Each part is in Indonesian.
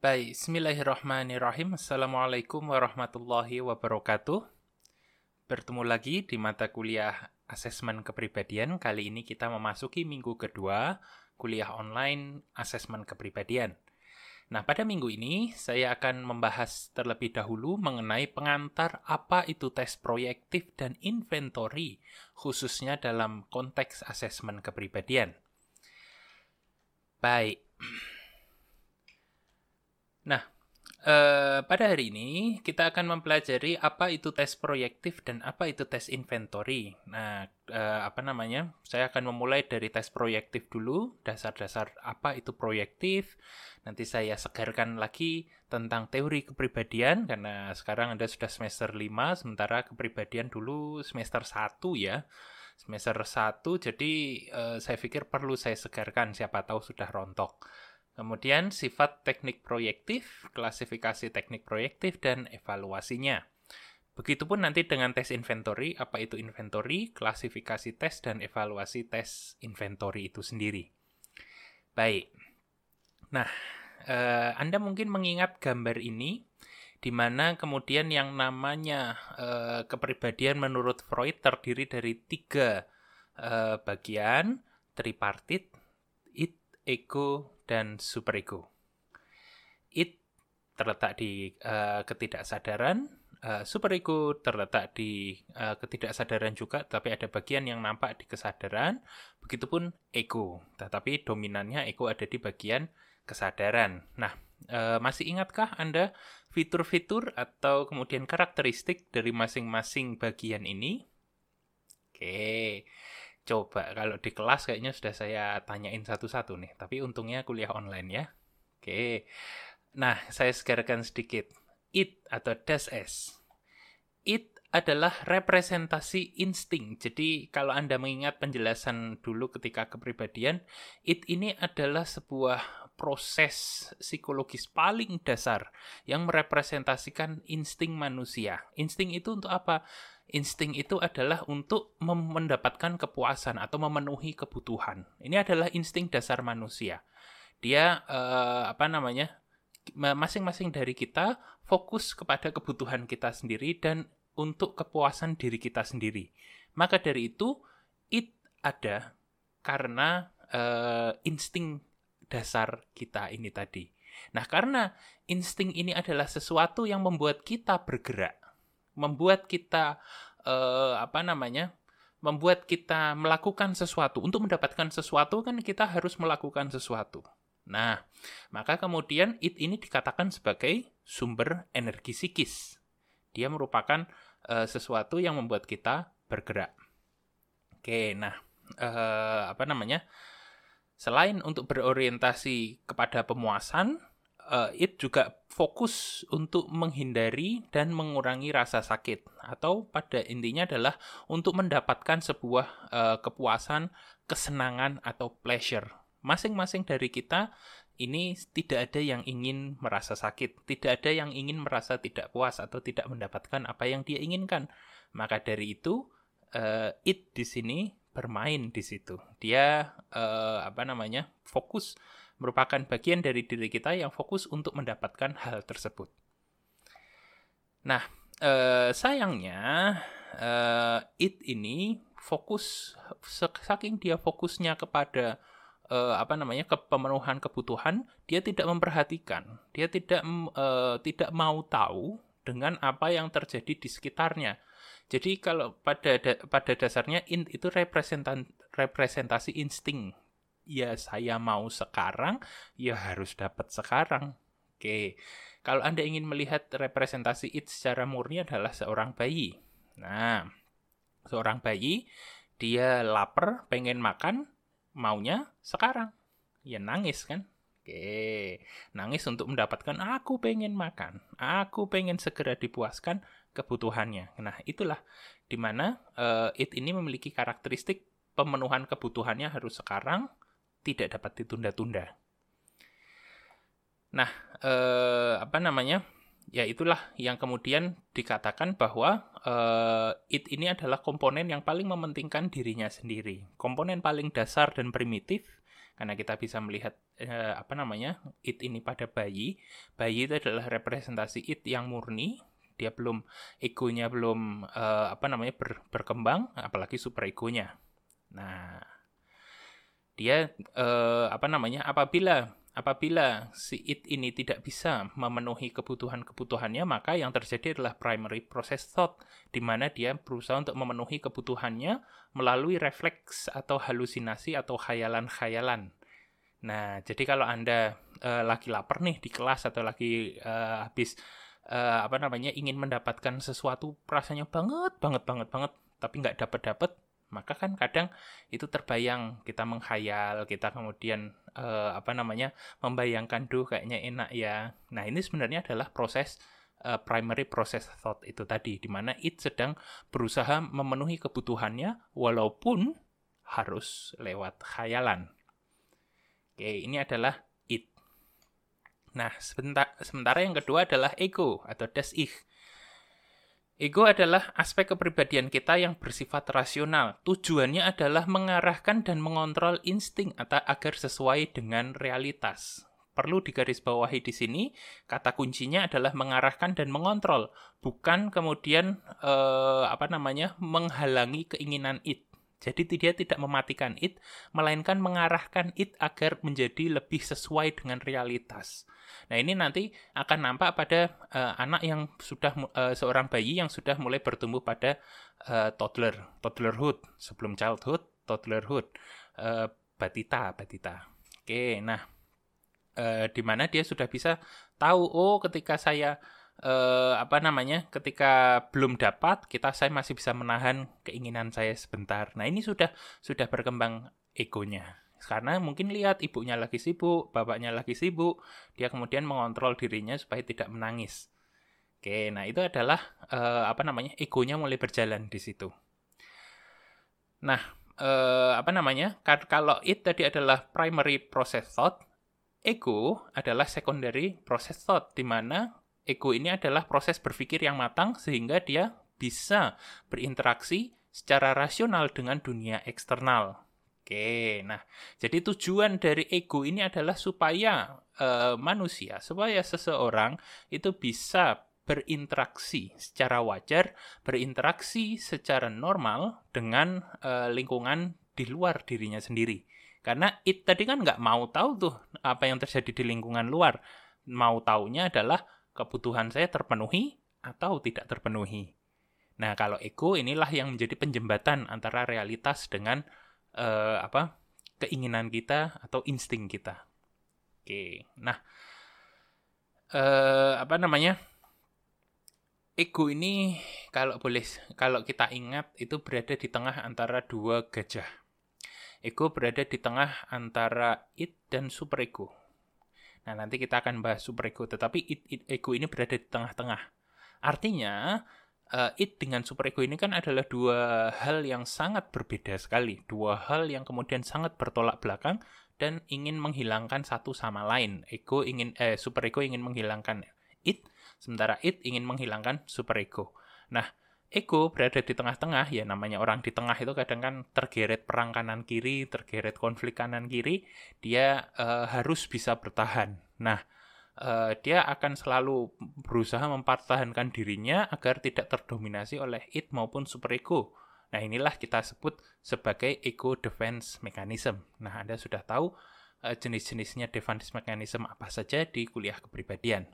Baik, bismillahirrahmanirrahim. Assalamualaikum warahmatullahi wabarakatuh. Bertemu lagi di mata kuliah asesmen kepribadian. Kali ini kita memasuki minggu kedua kuliah online asesmen kepribadian. Nah, pada minggu ini saya akan membahas terlebih dahulu mengenai pengantar apa itu tes proyektif dan inventory, khususnya dalam konteks asesmen kepribadian. Baik. Nah, eh, pada hari ini kita akan mempelajari apa itu tes proyektif dan apa itu tes inventory. Nah, eh, apa namanya? Saya akan memulai dari tes proyektif dulu, dasar-dasar apa itu proyektif. Nanti saya segarkan lagi tentang teori kepribadian karena sekarang Anda sudah semester 5 sementara kepribadian dulu semester 1 ya. Semester 1 jadi eh, saya pikir perlu saya segarkan siapa tahu sudah rontok. Kemudian sifat teknik proyektif, klasifikasi teknik proyektif, dan evaluasinya. Begitupun nanti dengan tes inventory, apa itu inventory, klasifikasi tes, dan evaluasi tes inventory itu sendiri. Baik. Nah, eh, Anda mungkin mengingat gambar ini, di mana kemudian yang namanya eh, kepribadian menurut Freud terdiri dari tiga eh, bagian, tripartit, it, ego, dan superego. It terletak di uh, ketidaksadaran, uh, superego terletak di uh, ketidaksadaran juga, tapi ada bagian yang nampak di kesadaran. Begitupun ego, tetapi dominannya ego ada di bagian kesadaran. Nah, uh, masih ingatkah Anda fitur-fitur atau kemudian karakteristik dari masing-masing bagian ini? Oke. Coba kalau di kelas kayaknya sudah saya tanyain satu-satu nih, tapi untungnya kuliah online ya. Oke. Nah, saya segarkan sedikit. It atau das S. It adalah representasi insting. Jadi kalau Anda mengingat penjelasan dulu ketika kepribadian, it ini adalah sebuah proses psikologis paling dasar yang merepresentasikan insting manusia. Insting itu untuk apa? insting itu adalah untuk mendapatkan kepuasan atau memenuhi kebutuhan. Ini adalah insting dasar manusia. Dia eh, apa namanya? masing-masing dari kita fokus kepada kebutuhan kita sendiri dan untuk kepuasan diri kita sendiri. Maka dari itu it ada karena eh, insting dasar kita ini tadi. Nah, karena insting ini adalah sesuatu yang membuat kita bergerak membuat kita uh, apa namanya membuat kita melakukan sesuatu. Untuk mendapatkan sesuatu kan kita harus melakukan sesuatu. Nah maka kemudian it ini dikatakan sebagai sumber energi psikis. Dia merupakan uh, sesuatu yang membuat kita bergerak. Oke nah uh, apa namanya selain untuk berorientasi kepada pemuasan uh, it juga fokus untuk menghindari dan mengurangi rasa sakit atau pada intinya adalah untuk mendapatkan sebuah uh, kepuasan, kesenangan atau pleasure. Masing-masing dari kita ini tidak ada yang ingin merasa sakit, tidak ada yang ingin merasa tidak puas atau tidak mendapatkan apa yang dia inginkan. Maka dari itu uh, it di sini bermain di situ. Dia uh, apa namanya? fokus merupakan bagian dari diri kita yang fokus untuk mendapatkan hal tersebut. Nah, eh, sayangnya eh, it ini fokus saking dia fokusnya kepada eh, apa namanya ke pemenuhan kebutuhan, dia tidak memperhatikan, dia tidak eh, tidak mau tahu dengan apa yang terjadi di sekitarnya. Jadi kalau pada da, pada dasarnya int itu representasi insting ya saya mau sekarang, ya harus dapat sekarang. Oke, kalau Anda ingin melihat representasi it secara murni adalah seorang bayi. Nah, seorang bayi, dia lapar, pengen makan, maunya sekarang. Ya nangis kan? Oke, nangis untuk mendapatkan aku pengen makan, aku pengen segera dipuaskan kebutuhannya. Nah, itulah di mana uh, it ini memiliki karakteristik pemenuhan kebutuhannya harus sekarang, tidak dapat ditunda-tunda. Nah, eh, apa namanya? Ya itulah yang kemudian dikatakan bahwa eh, it ini adalah komponen yang paling mementingkan dirinya sendiri. Komponen paling dasar dan primitif karena kita bisa melihat uh, apa namanya it ini pada bayi. Bayi itu adalah representasi it yang murni, dia belum egonya belum uh, apa namanya ber, berkembang, apalagi super egonya. Nah, dia uh, apa namanya apabila apabila si it ini tidak bisa memenuhi kebutuhan-kebutuhannya, maka yang terjadi adalah primary process thought, di mana dia berusaha untuk memenuhi kebutuhannya melalui refleks atau halusinasi atau khayalan-khayalan. Nah, jadi kalau Anda uh, lagi lapar nih di kelas atau lagi uh, habis uh, apa namanya ingin mendapatkan sesuatu rasanya banget banget banget banget tapi nggak dapat dapat maka kan kadang itu terbayang kita menghayal kita kemudian uh, apa namanya membayangkan duh kayaknya enak ya. Nah ini sebenarnya adalah proses uh, primary process thought itu tadi di mana it sedang berusaha memenuhi kebutuhannya walaupun harus lewat khayalan. Oke ini adalah nah sementara yang kedua adalah ego atau das ich Ego adalah aspek kepribadian kita yang bersifat rasional. Tujuannya adalah mengarahkan dan mengontrol insting atau agar sesuai dengan realitas. Perlu digarisbawahi di sini, kata kuncinya adalah mengarahkan dan mengontrol, bukan kemudian eh, apa namanya menghalangi keinginan it. Jadi dia tidak mematikan it, melainkan mengarahkan it agar menjadi lebih sesuai dengan realitas. Nah, ini nanti akan nampak pada uh, anak yang sudah uh, seorang bayi yang sudah mulai bertumbuh pada uh, toddler, toddlerhood, sebelum childhood, toddlerhood, uh, batita, batita. Oke, nah uh, di mana dia sudah bisa tahu oh ketika saya uh, apa namanya ketika belum dapat kita saya masih bisa menahan keinginan saya sebentar. Nah, ini sudah sudah berkembang egonya. Karena mungkin lihat ibunya lagi sibuk, bapaknya lagi sibuk, dia kemudian mengontrol dirinya supaya tidak menangis. Oke, nah itu adalah uh, apa namanya egonya mulai berjalan di situ. Nah, uh, apa namanya? Kalau it tadi adalah primary process thought, ego adalah secondary process thought, di mana ego ini adalah proses berpikir yang matang sehingga dia bisa berinteraksi secara rasional dengan dunia eksternal. Oke, nah jadi tujuan dari ego ini adalah supaya uh, manusia, supaya seseorang itu bisa berinteraksi secara wajar, berinteraksi secara normal dengan uh, lingkungan di luar dirinya sendiri. Karena it tadi kan nggak mau tahu tuh apa yang terjadi di lingkungan luar. Mau taunya adalah kebutuhan saya terpenuhi atau tidak terpenuhi. Nah, kalau ego inilah yang menjadi penjembatan antara realitas dengan uh, apa keinginan kita atau insting kita. Oke, nah uh, apa namanya? Ego ini kalau boleh kalau kita ingat itu berada di tengah antara dua gajah. Ego berada di tengah antara it dan superego. Nah, nanti kita akan bahas superego, tetapi it, it, ego ini berada di tengah-tengah. Artinya, uh, it dengan superego ini kan adalah dua hal yang sangat berbeda sekali, dua hal yang kemudian sangat bertolak belakang dan ingin menghilangkan satu sama lain. Ego ingin eh superego ingin menghilangkan it, sementara it ingin menghilangkan superego. Nah, ego berada di tengah-tengah, ya namanya orang di tengah itu kadang kan tergeret perang kanan kiri, tergeret konflik kanan kiri, dia uh, harus bisa bertahan. Nah, uh, dia akan selalu berusaha mempertahankan dirinya agar tidak terdominasi oleh it maupun superego. Nah, inilah kita sebut sebagai ego defense mechanism. Nah, Anda sudah tahu uh, jenis-jenisnya defense mechanism apa saja di kuliah kepribadian.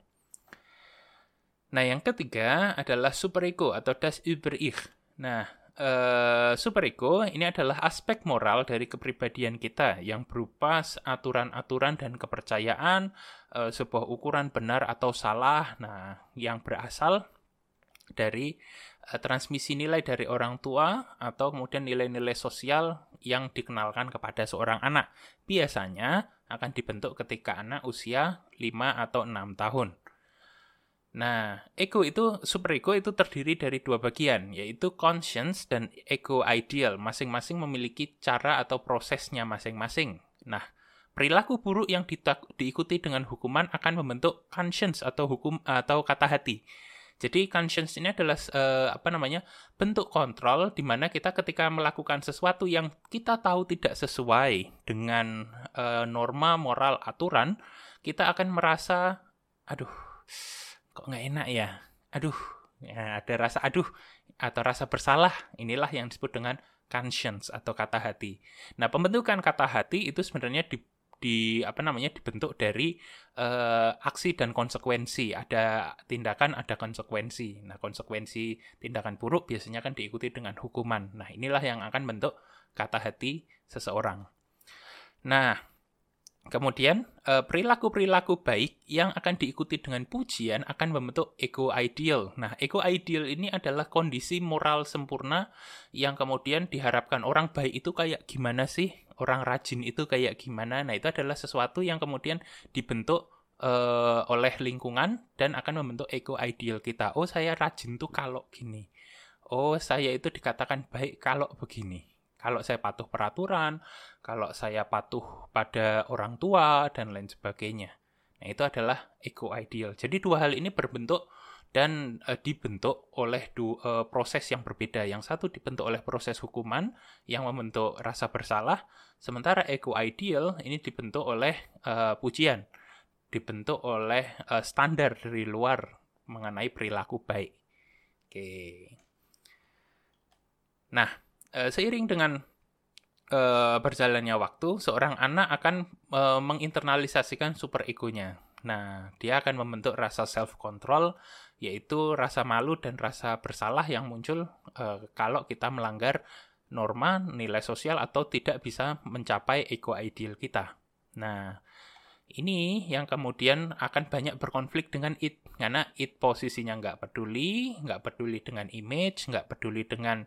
Nah, yang ketiga adalah superego atau das Über-Ich. Nah, uh, superego ini adalah aspek moral dari kepribadian kita yang berupa aturan-aturan dan kepercayaan, uh, sebuah ukuran benar atau salah, nah yang berasal dari uh, transmisi nilai dari orang tua atau kemudian nilai-nilai sosial yang dikenalkan kepada seorang anak. Biasanya akan dibentuk ketika anak usia 5 atau 6 tahun. Nah, ego itu, superego itu terdiri dari dua bagian, yaitu conscience dan ego ideal. Masing-masing memiliki cara atau prosesnya masing-masing. Nah, perilaku buruk yang diikuti dengan hukuman akan membentuk conscience atau hukum atau kata hati. Jadi conscience ini adalah uh, apa namanya bentuk kontrol di mana kita ketika melakukan sesuatu yang kita tahu tidak sesuai dengan uh, norma moral aturan, kita akan merasa, aduh, kok nggak enak ya, aduh, ya, ada rasa aduh atau rasa bersalah. Inilah yang disebut dengan conscience atau kata hati. Nah, pembentukan kata hati itu sebenarnya di di apa namanya dibentuk dari uh, aksi dan konsekuensi. Ada tindakan, ada konsekuensi. Nah, konsekuensi tindakan buruk biasanya kan diikuti dengan hukuman. Nah, inilah yang akan bentuk kata hati seseorang. Nah, Kemudian, eh, perilaku-perilaku baik yang akan diikuti dengan pujian akan membentuk ego ideal. Nah, ego ideal ini adalah kondisi moral sempurna yang kemudian diharapkan orang baik itu kayak gimana sih? Orang rajin itu kayak gimana? Nah, itu adalah sesuatu yang kemudian dibentuk uh, oleh lingkungan dan akan membentuk ego ideal kita. Oh, saya rajin tuh kalau gini. Oh, saya itu dikatakan baik kalau begini kalau saya patuh peraturan, kalau saya patuh pada orang tua, dan lain sebagainya. Nah, itu adalah ego ideal. Jadi dua hal ini berbentuk dan e, dibentuk oleh du, e, proses yang berbeda. Yang satu dibentuk oleh proses hukuman yang membentuk rasa bersalah, sementara ego ideal ini dibentuk oleh e, pujian, dibentuk oleh e, standar dari luar mengenai perilaku baik. Oke. Nah, uh, seiring dengan uh, berjalannya waktu, seorang anak akan uh, menginternalisasikan super egonya. Nah, dia akan membentuk rasa self control, yaitu rasa malu dan rasa bersalah yang muncul uh, kalau kita melanggar norma, nilai sosial atau tidak bisa mencapai ego ideal kita. Nah, ini yang kemudian akan banyak berkonflik dengan it. Karena it posisinya nggak peduli nggak peduli dengan image nggak peduli dengan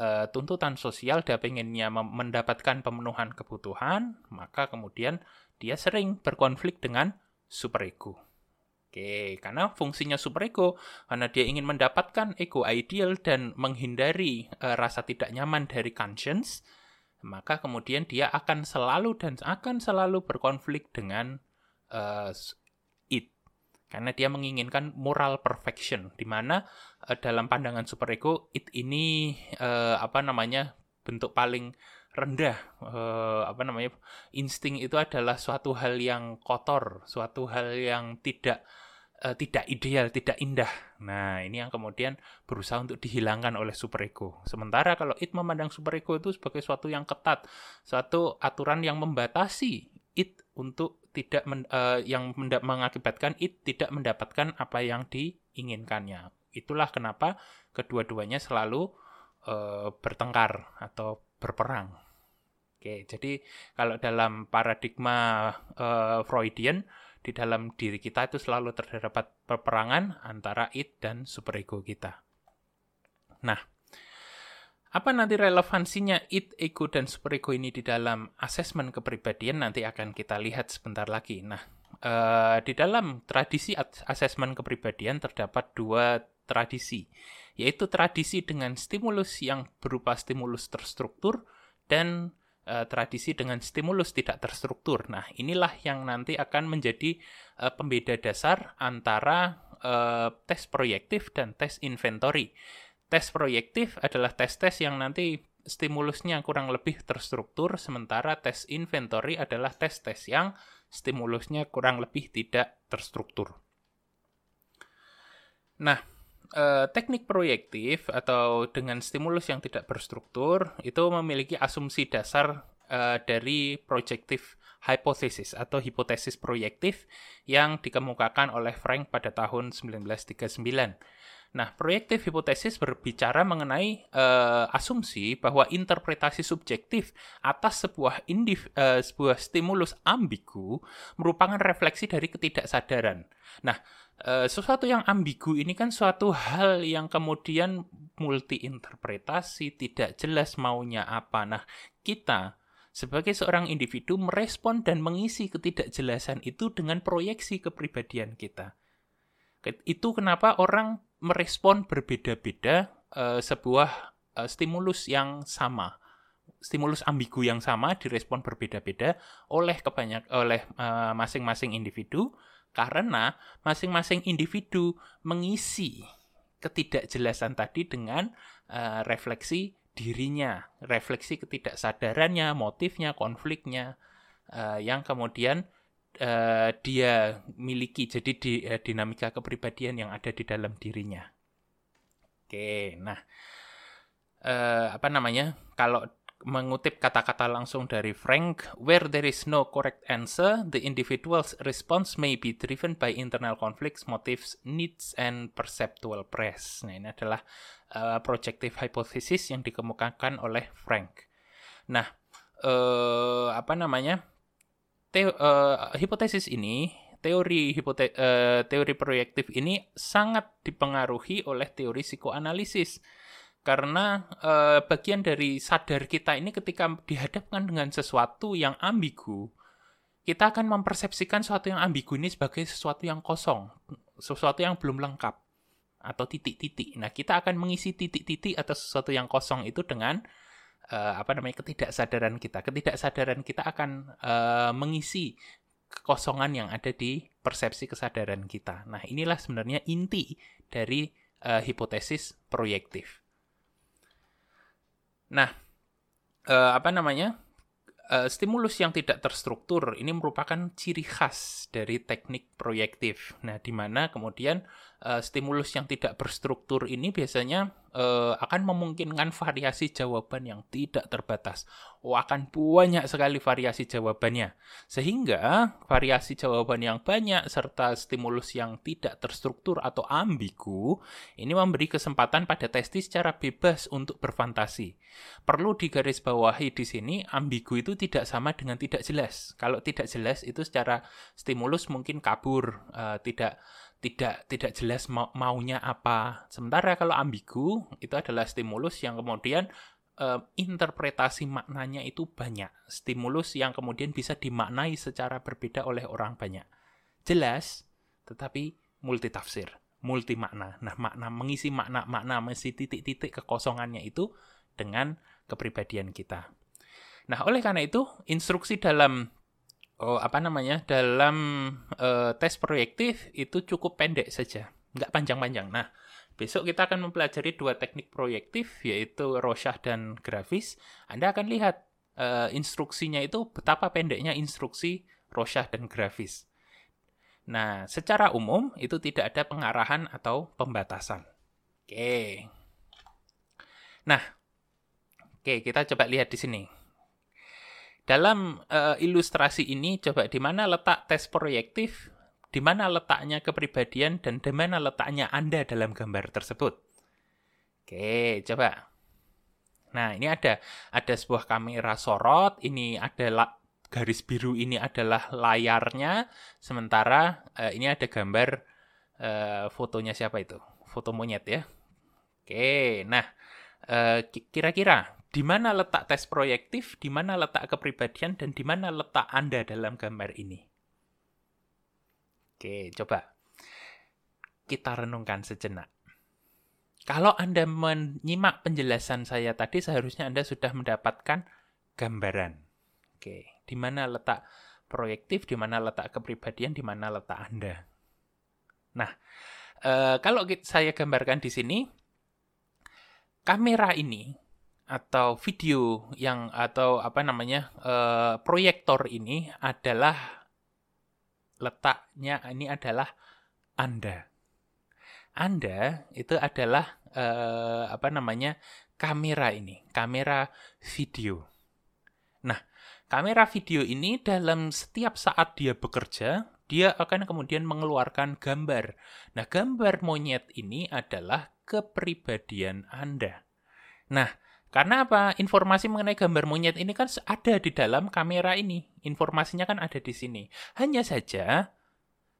uh, tuntutan sosial dia pengennya mendapatkan pemenuhan kebutuhan maka kemudian dia sering berkonflik dengan superego Oke, karena fungsinya superego, karena dia ingin mendapatkan ego ideal dan menghindari uh, rasa tidak nyaman dari conscience, maka kemudian dia akan selalu dan akan selalu berkonflik dengan uh, it. Karena dia menginginkan moral perfection di mana uh, dalam pandangan superego it ini uh, apa namanya bentuk paling rendah uh, apa namanya insting itu adalah suatu hal yang kotor suatu hal yang tidak tidak ideal, tidak indah. Nah, ini yang kemudian berusaha untuk dihilangkan oleh superego. Sementara kalau it memandang superego itu sebagai suatu yang ketat, suatu aturan yang membatasi it untuk tidak men, uh, yang mengakibatkan it tidak mendapatkan apa yang diinginkannya. Itulah kenapa kedua-duanya selalu uh, bertengkar atau berperang. Oke, jadi kalau dalam paradigma uh, Freudian di dalam diri kita itu selalu terdapat peperangan antara it dan superego kita. Nah, apa nanti relevansinya it, ego, dan superego ini di dalam asesmen kepribadian nanti akan kita lihat sebentar lagi. Nah, uh, di dalam tradisi asesmen kepribadian terdapat dua tradisi, yaitu tradisi dengan stimulus yang berupa stimulus terstruktur dan uh, tradisi dengan stimulus tidak terstruktur. Nah, inilah yang nanti akan menjadi uh, pembeda dasar antara uh, tes proyektif dan tes inventory. Tes proyektif adalah tes-tes yang nanti stimulusnya kurang lebih terstruktur, sementara tes inventory adalah tes-tes yang stimulusnya kurang lebih tidak terstruktur. Nah, uh, teknik proyektif atau dengan stimulus yang tidak berstruktur itu memiliki asumsi dasar uh, dari projective hypothesis atau hipotesis proyektif yang dikemukakan oleh Frank pada tahun 1939. Nah, proyektif hipotesis berbicara mengenai uh, asumsi bahwa interpretasi subjektif atas sebuah indiv, uh, sebuah stimulus ambigu merupakan refleksi dari ketidaksadaran. Nah, uh, sesuatu yang ambigu ini kan suatu hal yang kemudian multi interpretasi, tidak jelas maunya apa. Nah, kita sebagai seorang individu merespon dan mengisi ketidakjelasan itu dengan proyeksi kepribadian kita. Itu kenapa orang merespon berbeda-beda uh, sebuah uh, stimulus yang sama. Stimulus ambigu yang sama direspon berbeda-beda oleh kebanyak oleh masing masing-masing individu karena masing-masing individu mengisi ketidakjelasan tadi dengan uh, refleksi dirinya, refleksi ketidaksadarannya, motifnya, konfliknya, uh, yang kemudian uh, dia miliki. Jadi di, uh, dinamika kepribadian yang ada di dalam dirinya. Oke, nah uh, apa namanya? Kalau mengutip kata-kata langsung dari Frank, where there is no correct answer, the individual's response may be driven by internal conflicts, motives, needs, and perceptual press. Nah, ini adalah uh, projective hypothesis yang dikemukakan oleh Frank. Nah, uh, apa namanya? Te uh, hipotesis ini, teori hipote uh, teori proyektif ini sangat dipengaruhi oleh teori psikoanalisis karena uh, bagian dari sadar kita ini ketika dihadapkan dengan sesuatu yang ambigu, kita akan mempersepsikan sesuatu yang ambigu ini sebagai sesuatu yang kosong, sesuatu yang belum lengkap atau titik-titik. Nah, kita akan mengisi titik-titik atau sesuatu yang kosong itu dengan uh, apa namanya ketidaksadaran kita. Ketidaksadaran kita akan uh, mengisi kekosongan yang ada di persepsi kesadaran kita. Nah, inilah sebenarnya inti dari uh, hipotesis proyektif. Nah, uh, apa namanya? Uh, stimulus yang tidak terstruktur ini merupakan ciri khas dari teknik proyektif. Nah, di mana kemudian uh, stimulus yang tidak berstruktur ini biasanya uh, akan memungkinkan variasi jawaban yang tidak terbatas. Oh, akan banyak sekali variasi jawabannya. Sehingga variasi jawaban yang banyak serta stimulus yang tidak terstruktur atau ambigu ini memberi kesempatan pada testi secara bebas untuk berfantasi. Perlu digarisbawahi di sini ambigu itu tidak sama dengan tidak jelas. Kalau tidak jelas itu secara stimulus mungkin kabur, uh, tidak tidak tidak jelas mau, maunya apa. Sementara kalau ambigu itu adalah stimulus yang kemudian uh, interpretasi maknanya itu banyak. Stimulus yang kemudian bisa dimaknai secara berbeda oleh orang banyak. Jelas, tetapi multitafsir, multi makna. Nah, makna mengisi makna-makna mengisi titik-titik kekosongannya itu dengan kepribadian kita. Nah, oleh karena itu, instruksi dalam oh, apa namanya dalam uh, tes proyektif itu cukup pendek saja, nggak panjang-panjang. Nah, besok kita akan mempelajari dua teknik proyektif yaitu Rorschach dan grafis. Anda akan lihat uh, instruksinya itu betapa pendeknya instruksi Rorschach dan grafis. Nah, secara umum itu tidak ada pengarahan atau pembatasan. Oke. Nah, oke kita coba lihat di sini. Dalam uh, ilustrasi ini coba di mana letak tes proyektif, di mana letaknya kepribadian dan di mana letaknya Anda dalam gambar tersebut. Oke, coba. Nah, ini ada ada sebuah kamera sorot, ini ada garis biru ini adalah layarnya, sementara uh, ini ada gambar uh, fotonya siapa itu? Foto monyet ya. Oke, nah kira-kira di mana letak tes proyektif, di mana letak kepribadian, dan di mana letak Anda dalam gambar ini. Oke, coba kita renungkan sejenak. Kalau Anda menyimak penjelasan saya tadi, seharusnya Anda sudah mendapatkan gambaran. Oke, di mana letak proyektif, di mana letak kepribadian, di mana letak Anda. Nah, e, kalau saya gambarkan di sini, kamera ini atau video yang atau apa namanya uh, proyektor ini adalah letaknya ini adalah Anda. Anda itu adalah uh, apa namanya kamera ini, kamera video. Nah, kamera video ini dalam setiap saat dia bekerja, dia akan kemudian mengeluarkan gambar. Nah, gambar monyet ini adalah kepribadian Anda. Nah, karena apa? Informasi mengenai gambar monyet ini kan ada di dalam kamera ini. Informasinya kan ada di sini. Hanya saja,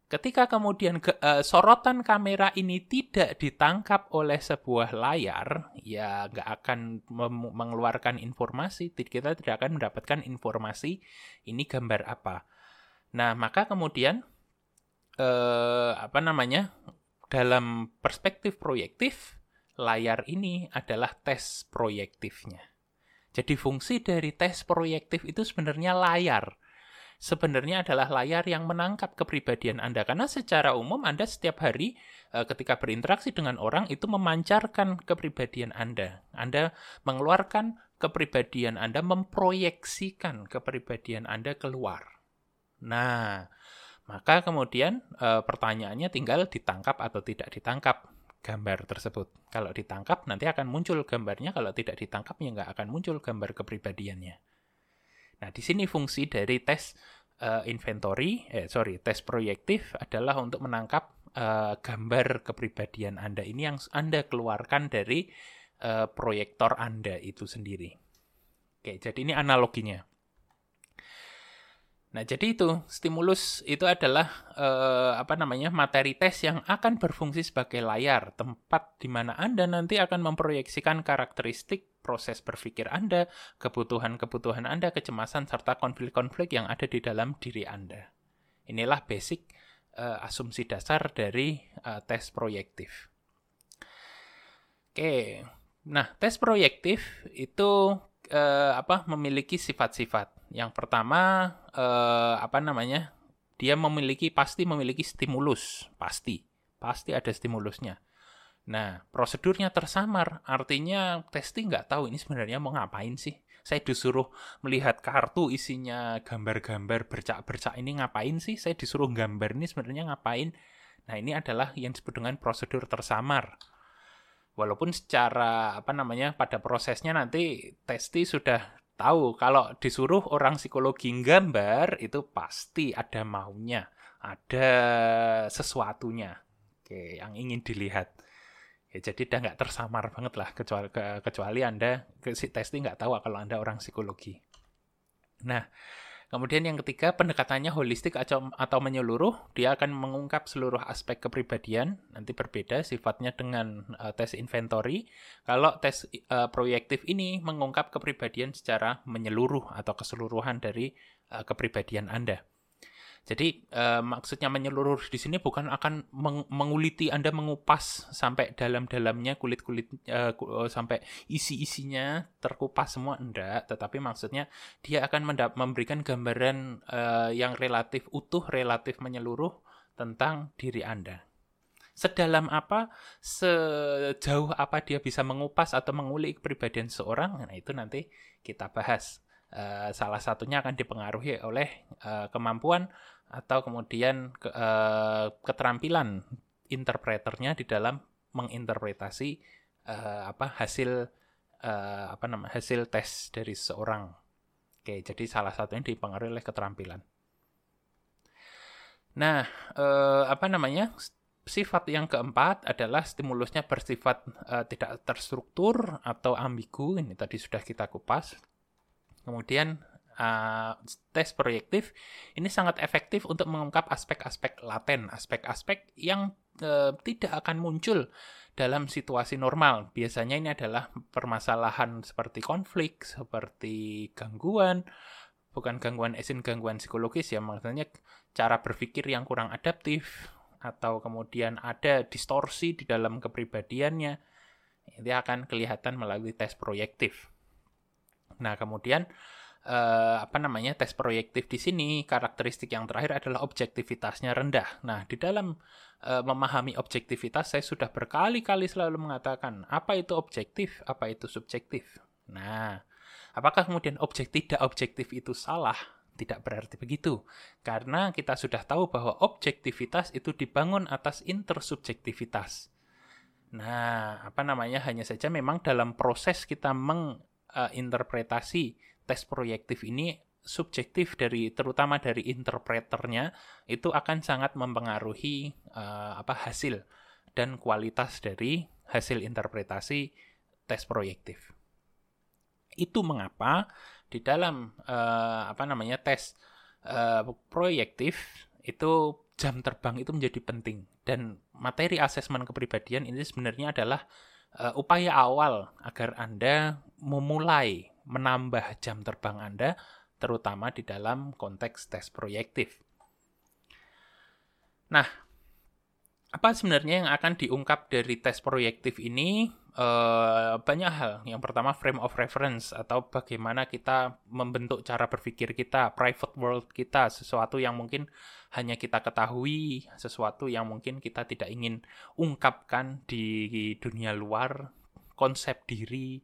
ketika kemudian ke, uh, sorotan kamera ini tidak ditangkap oleh sebuah layar, ya nggak akan mengeluarkan informasi. Kita tidak akan mendapatkan informasi ini gambar apa. Nah, maka kemudian uh, apa namanya? Dalam perspektif proyektif, layar ini adalah tes proyektifnya. Jadi fungsi dari tes proyektif itu sebenarnya layar. sebenarnya adalah layar yang menangkap kepribadian Anda. Karena secara umum Anda setiap hari uh, ketika berinteraksi dengan orang itu memancarkan kepribadian Anda. Anda mengeluarkan kepribadian Anda, memproyeksikan kepribadian Anda keluar. Nah, maka kemudian uh, pertanyaannya tinggal ditangkap atau tidak ditangkap gambar tersebut. Kalau ditangkap nanti akan muncul gambarnya, kalau tidak ditangkap ya nggak akan muncul gambar kepribadiannya. Nah, di sini fungsi dari tes uh, inventory, eh sorry, tes proyektif adalah untuk menangkap uh, gambar kepribadian Anda ini yang Anda keluarkan dari uh, proyektor Anda itu sendiri. Oke, jadi ini analoginya. Nah, jadi itu stimulus itu adalah eh, apa namanya materi tes yang akan berfungsi sebagai layar, tempat di mana Anda nanti akan memproyeksikan karakteristik proses berpikir Anda, kebutuhan-kebutuhan Anda, kecemasan serta konflik-konflik yang ada di dalam diri Anda. Inilah basic eh, asumsi dasar dari eh, tes proyektif. Oke, nah tes proyektif itu eh, apa memiliki sifat-sifat. Yang pertama eh, apa namanya? Dia memiliki pasti memiliki stimulus, pasti. Pasti ada stimulusnya. Nah, prosedurnya tersamar, artinya testing nggak tahu ini sebenarnya mau ngapain sih. Saya disuruh melihat kartu isinya gambar-gambar bercak-bercak ini ngapain sih? Saya disuruh gambar ini sebenarnya ngapain? Nah, ini adalah yang disebut dengan prosedur tersamar. Walaupun secara apa namanya pada prosesnya nanti testi sudah tahu kalau disuruh orang psikologi gambar itu pasti ada maunya, ada sesuatunya, oke, yang ingin dilihat. Ya, jadi udah nggak tersamar banget lah kecuali kecuali anda si testi nggak tahu kalau anda orang psikologi. Nah, Kemudian yang ketiga, pendekatannya holistik atau, menyeluruh. Dia akan mengungkap seluruh aspek kepribadian. Nanti berbeda sifatnya dengan uh, tes inventory. Kalau tes uh, proyektif ini mengungkap kepribadian secara menyeluruh atau keseluruhan dari uh, kepribadian Anda. Jadi uh, maksudnya menyeluruh di sini bukan akan meng menguliti Anda mengupas sampai dalam-dalamnya kulit-kulit uh, sampai isi-isinya terkupas semua enggak, tetapi maksudnya dia akan memberikan gambaran uh, yang relatif utuh, relatif menyeluruh tentang diri Anda. Sedalam apa, sejauh apa dia bisa mengupas atau mengulik kepribadian seorang, nah itu nanti kita bahas. Uh, salah satunya akan dipengaruhi oleh uh, kemampuan atau kemudian ke, uh, keterampilan interpreternya di dalam menginterpretasi uh, apa hasil uh, apa nama hasil tes dari seorang. Oke, jadi salah satunya dipengaruhi oleh keterampilan. Nah, uh, apa namanya? Sifat yang keempat adalah stimulusnya bersifat uh, tidak terstruktur atau ambigu. Ini tadi sudah kita kupas. Kemudian uh, tes proyektif ini sangat efektif untuk mengungkap aspek-aspek laten, aspek-aspek yang uh, tidak akan muncul dalam situasi normal. Biasanya ini adalah permasalahan seperti konflik, seperti gangguan, bukan gangguan esin, gangguan psikologis ya, maksudnya cara berpikir yang kurang adaptif, atau kemudian ada distorsi di dalam kepribadiannya, ini akan kelihatan melalui tes proyektif. Nah, kemudian uh, apa namanya tes proyektif di sini karakteristik yang terakhir adalah objektivitasnya rendah. Nah, di dalam uh, memahami objektivitas saya sudah berkali-kali selalu mengatakan apa itu objektif, apa itu subjektif. Nah, apakah kemudian objektif tidak objektif itu salah? Tidak berarti begitu. Karena kita sudah tahu bahwa objektivitas itu dibangun atas intersubjektivitas. Nah, apa namanya? Hanya saja memang dalam proses kita meng uh, interpretasi tes proyektif ini subjektif dari terutama dari interpreternya itu akan sangat mempengaruhi uh, apa hasil dan kualitas dari hasil interpretasi tes proyektif. Itu mengapa di dalam uh, apa namanya tes uh, proyektif itu jam terbang itu menjadi penting dan materi asesmen kepribadian ini sebenarnya adalah uh, upaya awal agar Anda memulai menambah jam terbang Anda, terutama di dalam konteks tes proyektif. Nah, apa sebenarnya yang akan diungkap dari tes proyektif ini? Uh, banyak hal. Yang pertama frame of reference atau bagaimana kita membentuk cara berpikir kita, private world kita, sesuatu yang mungkin hanya kita ketahui, sesuatu yang mungkin kita tidak ingin ungkapkan di dunia luar, konsep diri,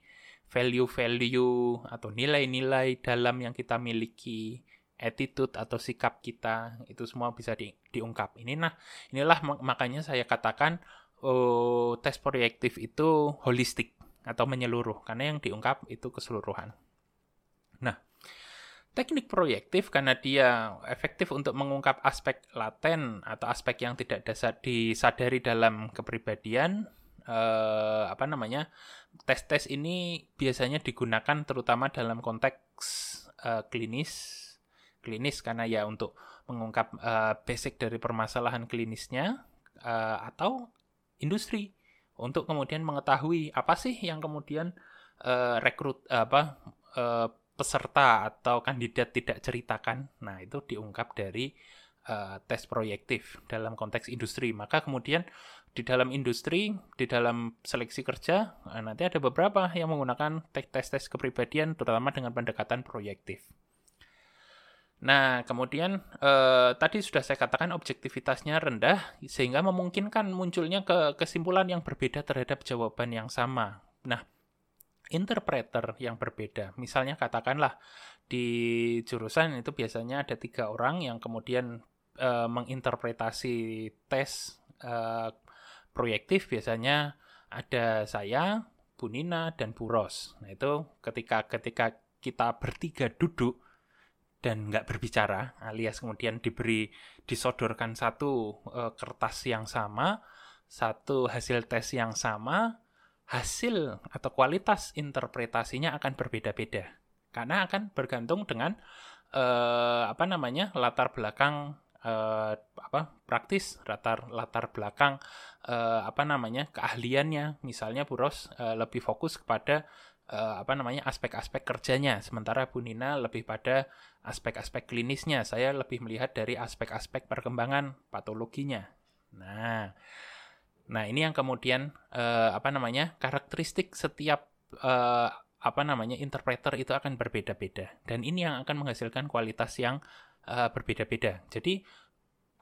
value-value atau nilai-nilai dalam yang kita miliki, attitude atau sikap kita itu semua bisa di, diungkap. Ini nah, inilah makanya saya katakan oh, tes proyektif itu holistik atau menyeluruh karena yang diungkap itu keseluruhan. Nah, teknik proyektif karena dia efektif untuk mengungkap aspek laten atau aspek yang tidak dasar disadari dalam kepribadian eh, apa namanya tes-tes ini biasanya digunakan terutama dalam konteks eh, klinis klinis karena ya untuk mengungkap uh, basic dari permasalahan klinisnya uh, atau industri untuk kemudian mengetahui apa sih yang kemudian uh, rekrut apa uh, peserta atau kandidat tidak ceritakan. Nah, itu diungkap dari uh, tes proyektif dalam konteks industri. Maka kemudian di dalam industri, di dalam seleksi kerja, nanti ada beberapa yang menggunakan tes-tes kepribadian terutama dengan pendekatan proyektif. Nah, kemudian eh, tadi sudah saya katakan objektivitasnya rendah sehingga memungkinkan munculnya ke kesimpulan yang berbeda terhadap jawaban yang sama. Nah, interpreter yang berbeda, misalnya katakanlah di jurusan itu biasanya ada tiga orang yang kemudian eh, menginterpretasi tes eh, proyektif biasanya ada saya, Bu Nina, dan Bu Ros. Nah, itu ketika ketika kita bertiga duduk dan nggak berbicara alias kemudian diberi disodorkan satu uh, kertas yang sama satu hasil tes yang sama hasil atau kualitas interpretasinya akan berbeda-beda. Karena akan bergantung dengan uh, apa namanya latar belakang uh, apa praktis latar latar belakang uh, apa namanya keahliannya. Misalnya Buros uh, lebih fokus kepada uh, apa namanya aspek-aspek kerjanya. Sementara Bu Nina lebih pada aspek-aspek klinisnya. Saya lebih melihat dari aspek-aspek perkembangan patologinya. Nah nah ini yang kemudian uh, apa namanya karakteristik setiap uh, apa namanya interpreter itu akan berbeda-beda. Dan ini yang akan menghasilkan kualitas yang uh, berbeda-beda. Jadi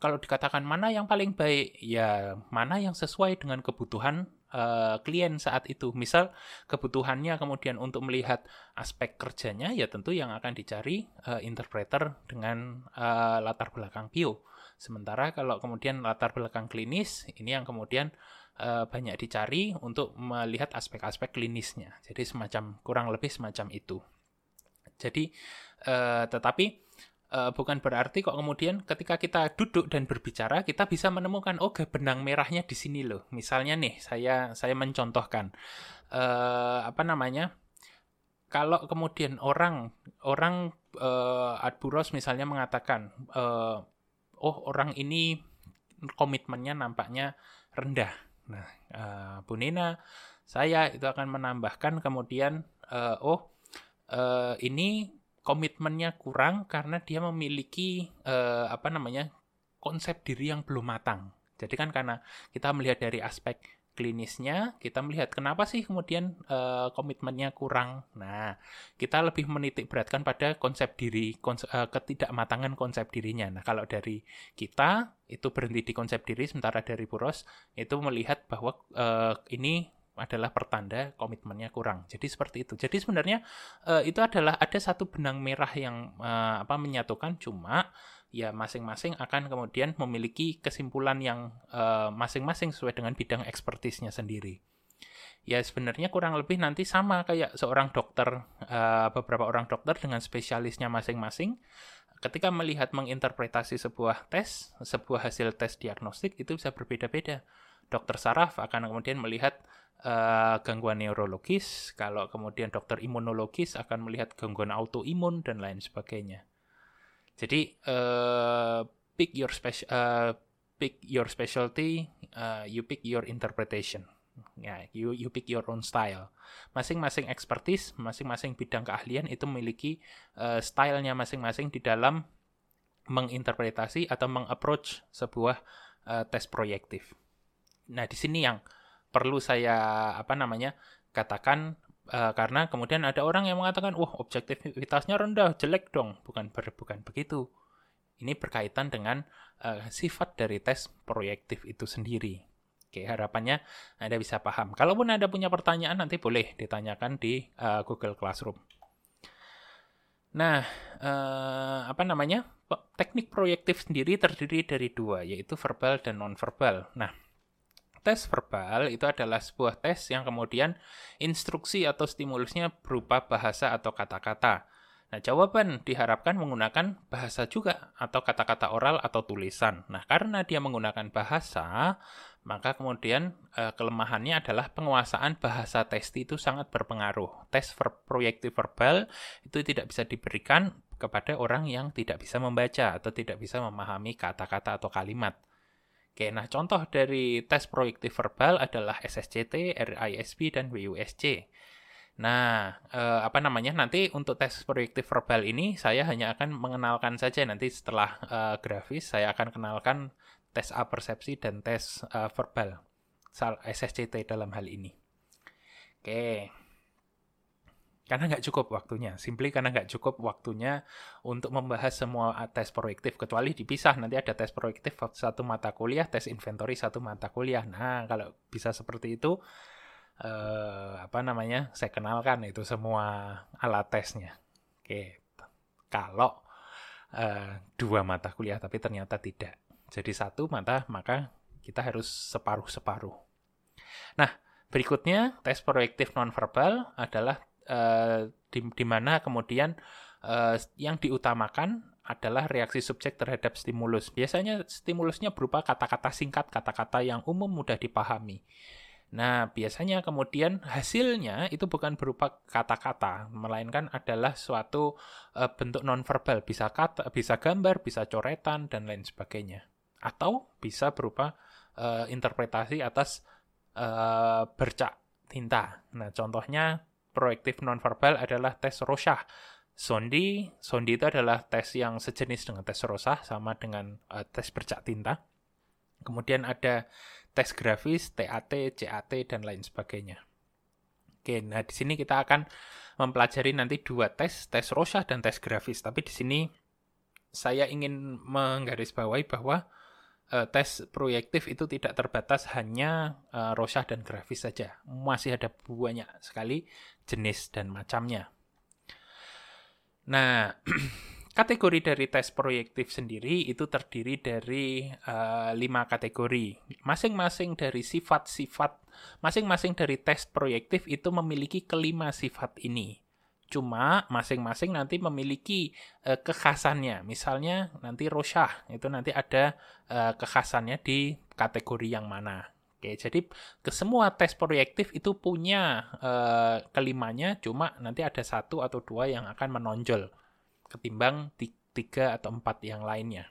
kalau dikatakan mana yang paling baik ya mana yang sesuai dengan kebutuhan uh, klien saat itu. Misal kebutuhannya kemudian untuk melihat aspek kerjanya ya tentu yang akan dicari uh, interpreter dengan uh, latar belakang bio. Sementara kalau kemudian latar belakang klinis ini yang kemudian uh, banyak dicari untuk melihat aspek-aspek klinisnya. Jadi semacam kurang lebih semacam itu. Jadi uh, tetapi uh, bukan berarti kok kemudian ketika kita duduk dan berbicara kita bisa menemukan oh benang merahnya di sini loh. Misalnya nih saya saya mencontohkan uh, apa namanya kalau kemudian orang orang uh, Adburos misalnya mengatakan uh, oh orang ini komitmennya nampaknya rendah. Nah, uh, Bu Nina, saya itu akan menambahkan kemudian uh, oh uh, ini komitmennya kurang karena dia memiliki uh, apa namanya konsep diri yang belum matang. Jadi kan karena kita melihat dari aspek klinisnya, kita melihat kenapa sih kemudian uh, komitmennya kurang. Nah, kita lebih menitik beratkan pada konsep diri, konsep, uh, ketidakmatangan konsep dirinya. Nah, kalau dari kita itu berhenti di konsep diri, sementara dari Buros itu melihat bahwa uh, ini adalah pertanda komitmennya kurang. Jadi seperti itu. Jadi sebenarnya uh, itu adalah ada satu benang merah yang uh, apa menyatukan cuma ya masing-masing akan kemudian memiliki kesimpulan yang eh, masing-masing uh, sesuai dengan bidang ekspertisnya sendiri. Ya sebenarnya kurang lebih nanti sama kayak seorang dokter uh, beberapa orang dokter dengan spesialisnya masing-masing ketika melihat menginterpretasi sebuah tes, sebuah hasil tes diagnostik itu bisa berbeda-beda. Dokter saraf akan kemudian melihat uh, gangguan neurologis, kalau kemudian dokter imunologis akan melihat gangguan autoimun dan lain sebagainya. Jadi uh, pick your special uh, pick your specialty, uh, you pick your interpretation. Ya, you you pick your own style. Masing-masing expertise, masing-masing bidang keahlian itu memiliki uh, stylenya masing-masing di dalam menginterpretasi atau mengapproach sebuah uh, tes proyektif. Nah, di sini yang perlu saya apa namanya katakan uh, karena kemudian ada orang yang mengatakan wah objektivitasnya rendah jelek dong bukan ber, bukan begitu ini berkaitan dengan uh, sifat dari tes proyektif itu sendiri Oke, harapannya Anda bisa paham. Kalaupun Anda punya pertanyaan, nanti boleh ditanyakan di uh, Google Classroom. Nah, uh, apa namanya? Teknik proyektif sendiri terdiri dari dua, yaitu verbal dan non-verbal. Nah, tes verbal itu adalah sebuah tes yang kemudian instruksi atau stimulusnya berupa bahasa atau kata-kata. Nah, jawaban diharapkan menggunakan bahasa juga atau kata-kata oral atau tulisan. Nah, karena dia menggunakan bahasa, maka kemudian eh, kelemahannya adalah penguasaan bahasa tes itu sangat berpengaruh. Tes ver proyektif verbal itu tidak bisa diberikan kepada orang yang tidak bisa membaca atau tidak bisa memahami kata-kata atau kalimat. Oke, nah contoh dari tes proyektif verbal adalah SSCT, RISP, dan WUSC. Nah, eh, apa namanya? Nanti untuk tes proyektif verbal ini saya hanya akan mengenalkan saja nanti setelah eh, grafis saya akan kenalkan tes A persepsi dan tes eh, verbal SSCT dalam hal ini. Oke karena nggak cukup waktunya. Simply karena nggak cukup waktunya untuk membahas semua tes proyektif. Kecuali dipisah, nanti ada tes proyektif satu mata kuliah, tes inventory satu mata kuliah. Nah, kalau bisa seperti itu, eh, apa namanya, saya kenalkan itu semua alat tesnya. Oke, kalau eh, dua mata kuliah, tapi ternyata tidak. Jadi satu mata, maka kita harus separuh-separuh. Nah, berikutnya tes proyektif nonverbal adalah uh, di, di mana kemudian uh, yang diutamakan adalah reaksi subjek terhadap stimulus. Biasanya stimulusnya berupa kata-kata singkat, kata-kata yang umum mudah dipahami. Nah, biasanya kemudian hasilnya itu bukan berupa kata-kata, melainkan adalah suatu uh, bentuk nonverbal, bisa kata, bisa gambar, bisa coretan dan lain sebagainya. Atau bisa berupa uh, interpretasi atas uh, bercak tinta. Nah, contohnya proyektif nonverbal adalah tes Rorschach. Sondi, Sondi itu adalah tes yang sejenis dengan tes Rorschach, sama dengan uh, tes bercak tinta. Kemudian ada tes grafis, TAT, CAT, dan lain sebagainya. Oke, nah di sini kita akan mempelajari nanti dua tes, tes Rorschach dan tes grafis. Tapi di sini saya ingin menggarisbawahi bahwa uh, tes proyektif itu tidak terbatas hanya uh, Rorschach dan grafis saja. Masih ada banyak sekali jenis dan macamnya. Nah, kategori dari tes proyektif sendiri itu terdiri dari uh, lima kategori. Masing-masing dari sifat-sifat, masing-masing dari tes proyektif itu memiliki kelima sifat ini. Cuma masing-masing nanti memiliki uh, kekhasannya. Misalnya nanti Rosyah itu nanti ada uh, kekhasannya di kategori yang mana. Oke, jadi ke semua tes proyektif itu punya uh, kelimanya, cuma nanti ada satu atau dua yang akan menonjol ketimbang tiga atau empat yang lainnya.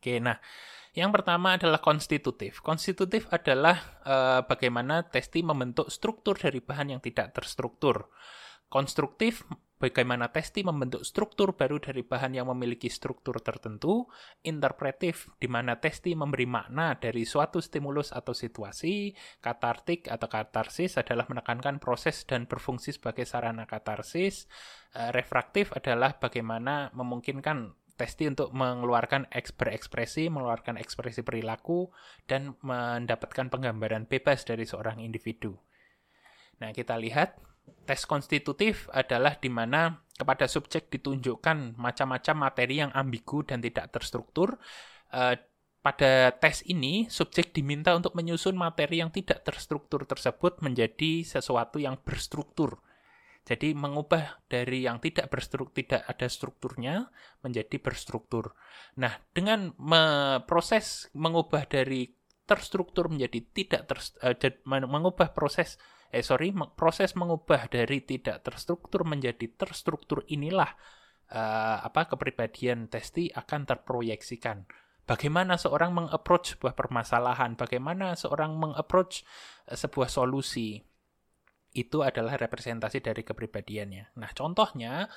Oke, nah yang pertama adalah konstitutif. Konstitutif adalah bagaimana testi membentuk struktur dari bahan yang tidak terstruktur. Konstruktif, bagaimana testi membentuk struktur baru dari bahan yang memiliki struktur tertentu. Interpretif, di mana testi memberi makna dari suatu stimulus atau situasi. Katartik atau katarsis adalah menekankan proses dan berfungsi sebagai sarana katarsis. Eh, refraktif adalah bagaimana memungkinkan testi untuk mengeluarkan berekspresi, mengeluarkan ekspresi perilaku, dan mendapatkan penggambaran bebas dari seorang individu. Nah, kita lihat tes konstitutif adalah di mana kepada subjek ditunjukkan macam-macam materi yang ambigu dan tidak terstruktur. Uh, pada tes ini, subjek diminta untuk menyusun materi yang tidak terstruktur tersebut menjadi sesuatu yang berstruktur. Jadi mengubah dari yang tidak berstruktur, tidak ada strukturnya menjadi berstruktur. Nah, dengan proses mengubah dari terstruktur menjadi tidak ter, uh, mengubah proses eh sorry proses mengubah dari tidak terstruktur menjadi terstruktur inilah uh, apa kepribadian testi akan terproyeksikan. Bagaimana seorang mengapproach sebuah permasalahan? Bagaimana seorang mengapproach uh, sebuah solusi? Itu adalah representasi dari kepribadiannya. Nah contohnya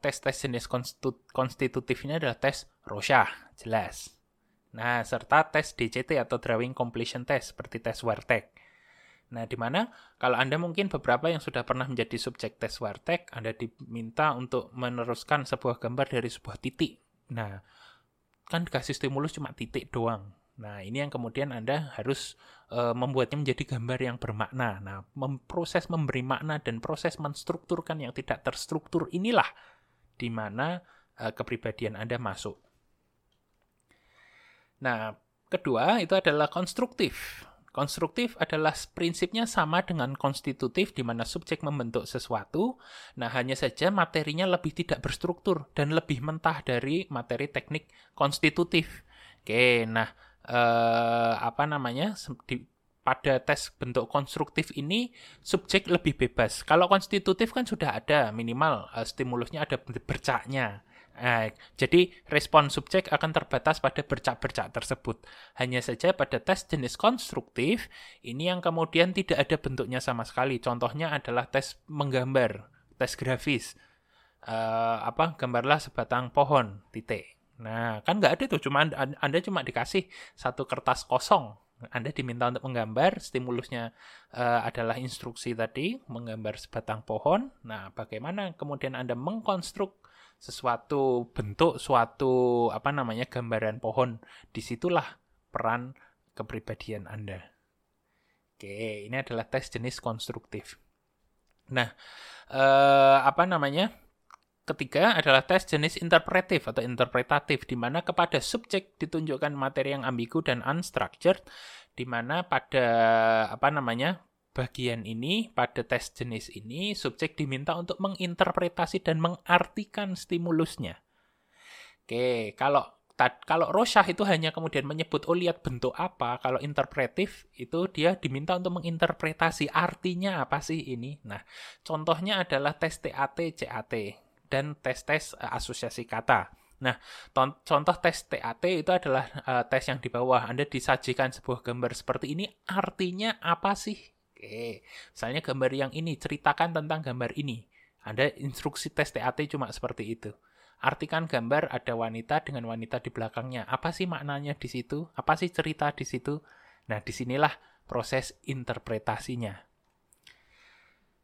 tes-tes jenis konstitutifnya adalah tes Rorschach jelas. Nah serta tes DCT atau Drawing Completion Test seperti tes Wartek Nah, di mana kalau Anda mungkin beberapa yang sudah pernah menjadi subjek tes wartek, Anda diminta untuk meneruskan sebuah gambar dari sebuah titik. Nah, kan dikasih stimulus cuma titik doang. Nah, ini yang kemudian Anda harus e, membuatnya menjadi gambar yang bermakna. Nah, mem proses memberi makna dan proses menstrukturkan yang tidak terstruktur inilah di mana e, kepribadian Anda masuk. Nah, kedua itu adalah konstruktif. Konstruktif adalah prinsipnya sama dengan konstitutif di mana subjek membentuk sesuatu, nah hanya saja materinya lebih tidak berstruktur dan lebih mentah dari materi teknik konstitutif. Oke, nah eh, apa namanya di, pada tes bentuk konstruktif ini subjek lebih bebas. Kalau konstitutif kan sudah ada minimal uh, stimulusnya ada bercaknya. Nah, jadi respon subjek akan terbatas pada bercak-bercak tersebut. Hanya saja pada tes jenis konstruktif, ini yang kemudian tidak ada bentuknya sama sekali. Contohnya adalah tes menggambar, tes grafis. Uh, apa gambarlah sebatang pohon titik. Nah, kan nggak ada tuh, cuma anda, anda cuma dikasih satu kertas kosong. Anda diminta untuk menggambar, stimulusnya uh, adalah instruksi tadi, menggambar sebatang pohon. Nah, bagaimana kemudian Anda mengkonstruk sesuatu bentuk suatu apa namanya gambaran pohon di situlah peran kepribadian Anda. Oke, ini adalah tes jenis konstruktif. Nah, eh, apa namanya? Ketiga adalah tes jenis interpretif atau interpretatif, di mana kepada subjek ditunjukkan materi yang ambigu dan unstructured, di mana pada apa namanya bagian ini, pada tes jenis ini, subjek diminta untuk menginterpretasi dan mengartikan stimulusnya. Oke, kalau kalau Rosyah itu hanya kemudian menyebut oh lihat bentuk apa, kalau interpretif itu dia diminta untuk menginterpretasi artinya apa sih ini. Nah, contohnya adalah tes TAT, CAT dan tes-tes uh, asosiasi kata. Nah, contoh tes TAT itu adalah uh, tes yang di bawah. Anda disajikan sebuah gambar seperti ini, artinya apa sih? Oke, misalnya gambar yang ini, ceritakan tentang gambar ini. Anda instruksi tes TAT cuma seperti itu. Artikan gambar ada wanita dengan wanita di belakangnya. Apa sih maknanya di situ? Apa sih cerita di situ? Nah, di sinilah proses interpretasinya.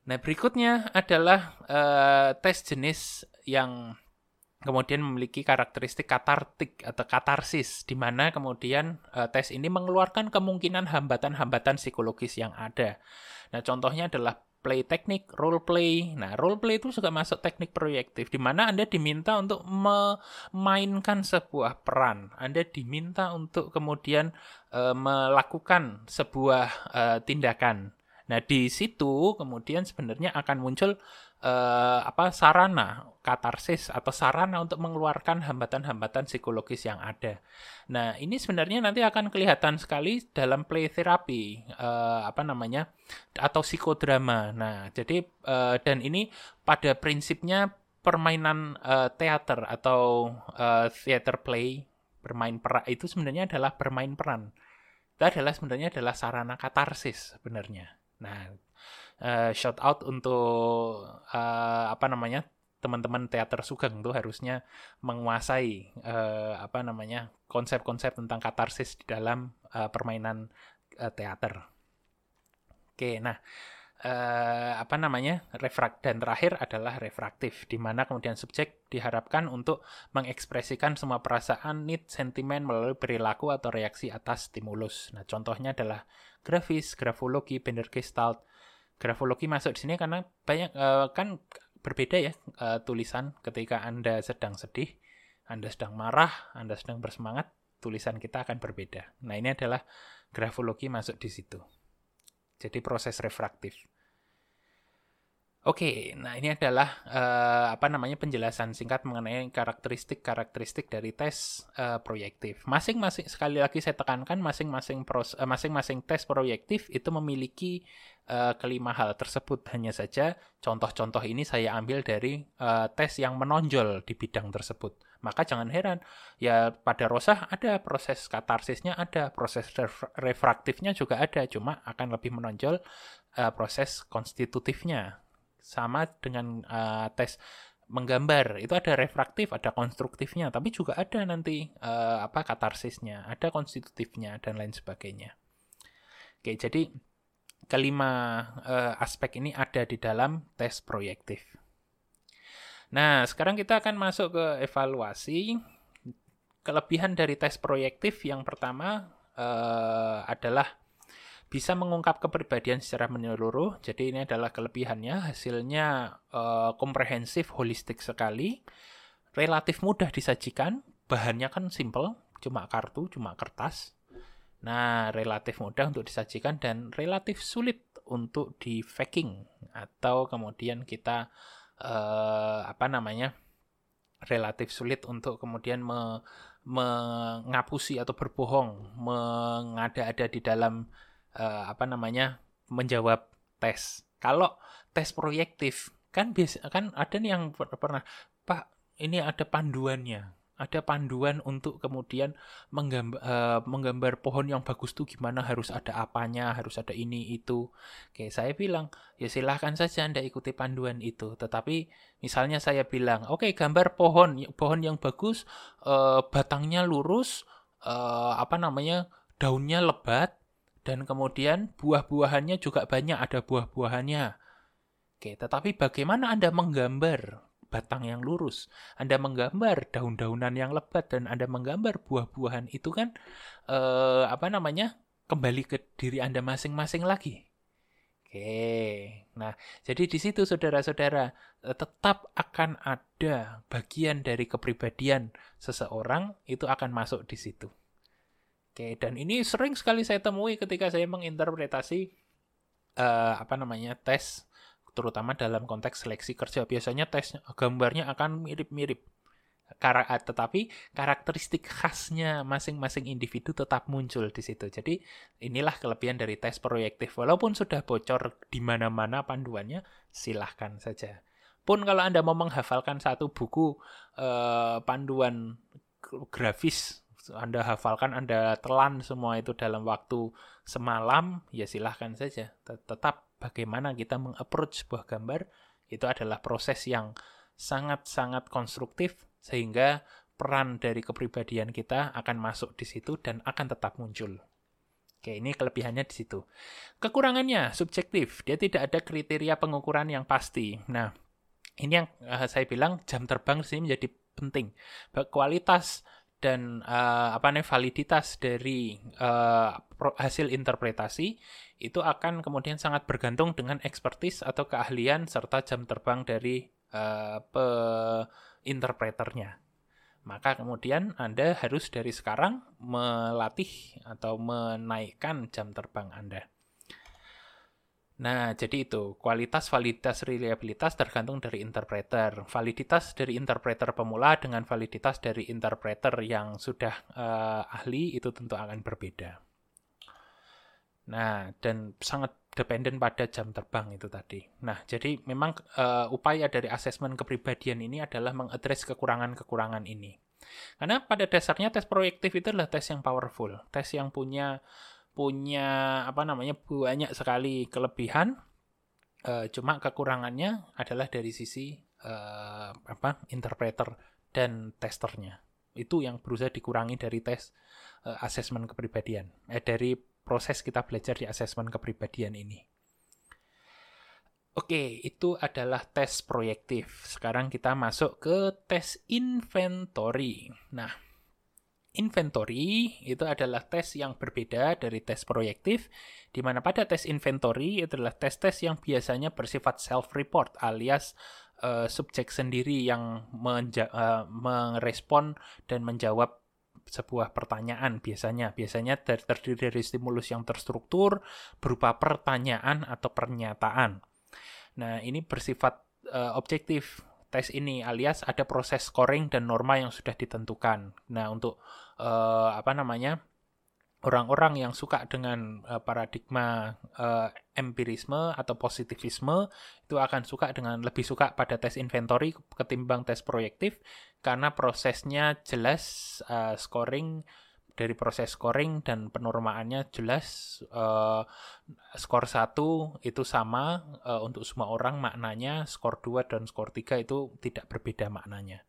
Nah, berikutnya adalah uh, tes jenis yang kemudian memiliki karakteristik katartik atau katarsis, di mana kemudian uh, tes ini mengeluarkan kemungkinan hambatan-hambatan psikologis yang ada. Nah, contohnya adalah play teknik, role play. Nah, role play itu juga masuk teknik proyektif, di mana Anda diminta untuk memainkan sebuah peran. Anda diminta untuk kemudian uh, melakukan sebuah uh, tindakan. Nah, di situ kemudian sebenarnya akan muncul uh, apa sarana katarsis atau sarana untuk mengeluarkan hambatan-hambatan psikologis yang ada. Nah, ini sebenarnya nanti akan kelihatan sekali dalam play therapy uh, apa namanya atau psikodrama. Nah, jadi uh, dan ini pada prinsipnya permainan uh, teater atau uh, theater play bermain peran itu sebenarnya adalah bermain peran. Itu adalah sebenarnya adalah sarana katarsis sebenarnya. Nah, uh, shout out untuk uh, apa namanya teman-teman teater Sugeng tuh harusnya menguasai uh, apa namanya konsep-konsep tentang katarsis di dalam uh, permainan uh, teater. Oke, nah uh, apa namanya refrak dan terakhir adalah refraktif, di mana kemudian subjek diharapkan untuk mengekspresikan semua perasaan, need, sentimen melalui perilaku atau reaksi atas stimulus. Nah, contohnya adalah grafis, grafologi, Bender Gestalt, grafologi masuk di sini karena banyak uh, kan berbeda ya uh, tulisan ketika Anda sedang sedih, Anda sedang marah, Anda sedang bersemangat, tulisan kita akan berbeda. Nah, ini adalah grafologi masuk di situ. Jadi proses refraktif. Oke, nah ini adalah uh, apa namanya penjelasan singkat mengenai karakteristik-karakteristik dari tes uh, proyektif. Masing-masing sekali lagi saya tekankan masing-masing uh, masing-masing tes proyektif itu memiliki uh, kelima hal tersebut. Hanya saja contoh-contoh ini saya ambil dari uh, tes yang menonjol di bidang tersebut. Maka jangan heran, ya pada rosah ada proses katarsisnya ada, proses refraktifnya juga ada, cuma akan lebih menonjol uh, proses konstitutifnya sama dengan uh, tes menggambar itu ada refraktif, ada konstruktifnya, tapi juga ada nanti uh, apa katarsisnya, ada konstitutifnya dan lain sebagainya. Oke, jadi kelima uh, aspek ini ada di dalam tes proyektif. Nah, sekarang kita akan masuk ke evaluasi. Kelebihan dari tes proyektif yang pertama uh, adalah bisa mengungkap kepribadian secara menyeluruh. Jadi ini adalah kelebihannya, hasilnya uh, komprehensif, holistik sekali, relatif mudah disajikan, bahannya kan simple, cuma kartu, cuma kertas. Nah, relatif mudah untuk disajikan dan relatif sulit untuk di faking atau kemudian kita uh, apa namanya? relatif sulit untuk kemudian me, mengapusi atau berbohong, mengada-ada di dalam uh, apa namanya menjawab tes. Kalau tes proyektif kan biasa kan ada nih yang pernah Pak ini ada panduannya. Ada panduan untuk kemudian menggambar, uh, eh, menggambar pohon yang bagus tuh gimana harus ada apanya harus ada ini itu. Oke saya bilang ya silahkan saja anda ikuti panduan itu. Tetapi misalnya saya bilang oke okay, gambar pohon pohon yang bagus uh, batangnya lurus uh, apa namanya daunnya lebat dan kemudian buah-buahannya juga banyak ada buah-buahannya Oke, tetapi bagaimana Anda menggambar batang yang lurus, Anda menggambar daun-daunan yang lebat dan Anda menggambar buah-buahan itu kan eh, apa namanya? kembali ke diri Anda masing-masing lagi. Oke. Nah, jadi di situ saudara-saudara eh, tetap akan ada bagian dari kepribadian seseorang itu akan masuk di situ. Oke, dan ini sering sekali saya temui ketika saya menginterpretasi uh, apa namanya tes terutama dalam konteks seleksi kerja. Biasanya tes gambarnya akan mirip-mirip. Kar eh, tetapi karakteristik khasnya masing-masing individu tetap muncul di situ. Jadi inilah kelebihan dari tes proyektif. Walaupun sudah bocor di mana-mana panduannya, silahkan saja. Pun kalau Anda mau menghafalkan satu buku eh, panduan grafis anda hafalkan, Anda telan semua itu dalam waktu semalam, ya silahkan saja. Tetap bagaimana kita mengapproach sebuah gambar itu adalah proses yang sangat-sangat konstruktif sehingga peran dari kepribadian kita akan masuk di situ dan akan tetap muncul. Oke, ini kelebihannya di situ. Kekurangannya subjektif, dia tidak ada kriteria pengukuran yang pasti. Nah, ini yang uh, saya bilang jam terbang sini menjadi penting. Kualitas dan uh, apa namanya validitas dari uh, hasil interpretasi itu akan kemudian sangat bergantung dengan ekspertis atau keahlian serta jam terbang dari uh, interpreternya. Maka kemudian Anda harus dari sekarang melatih atau menaikkan jam terbang Anda. Nah, jadi itu kualitas, validitas, reliabilitas tergantung dari interpreter. Validitas dari interpreter pemula dengan validitas dari interpreter yang sudah uh, ahli itu tentu akan berbeda. Nah, dan sangat dependen pada jam terbang itu tadi. Nah, jadi memang uh, upaya dari asesmen kepribadian ini adalah mengadres kekurangan-kekurangan ini. Karena pada dasarnya tes proyektif itu adalah tes yang powerful, tes yang punya punya apa namanya banyak sekali kelebihan. Uh, cuma kekurangannya adalah dari sisi uh, apa interpreter dan testernya. Itu yang berusaha dikurangi dari tes uh, asesmen kepribadian. Eh dari proses kita belajar di asesmen kepribadian ini. Oke, itu adalah tes proyektif. Sekarang kita masuk ke tes inventory. Nah, inventory itu adalah tes yang berbeda dari tes proyektif, di mana pada tes inventory itu adalah tes-tes yang biasanya bersifat self-report alias uh, subjek sendiri yang uh, merespon dan menjawab sebuah pertanyaan biasanya biasanya terdiri dari stimulus yang terstruktur berupa pertanyaan atau pernyataan. Nah, ini bersifat uh, objektif tes ini alias ada proses scoring dan norma yang sudah ditentukan. Nah, untuk uh, apa namanya? orang-orang yang suka dengan uh, paradigma uh, empirisme atau positivisme itu akan suka dengan lebih suka pada tes inventory ketimbang tes proyektif karena prosesnya jelas uh, scoring dari proses scoring dan penormaannya jelas uh, skor 1 itu sama uh, untuk semua orang maknanya skor 2 dan skor 3 itu tidak berbeda maknanya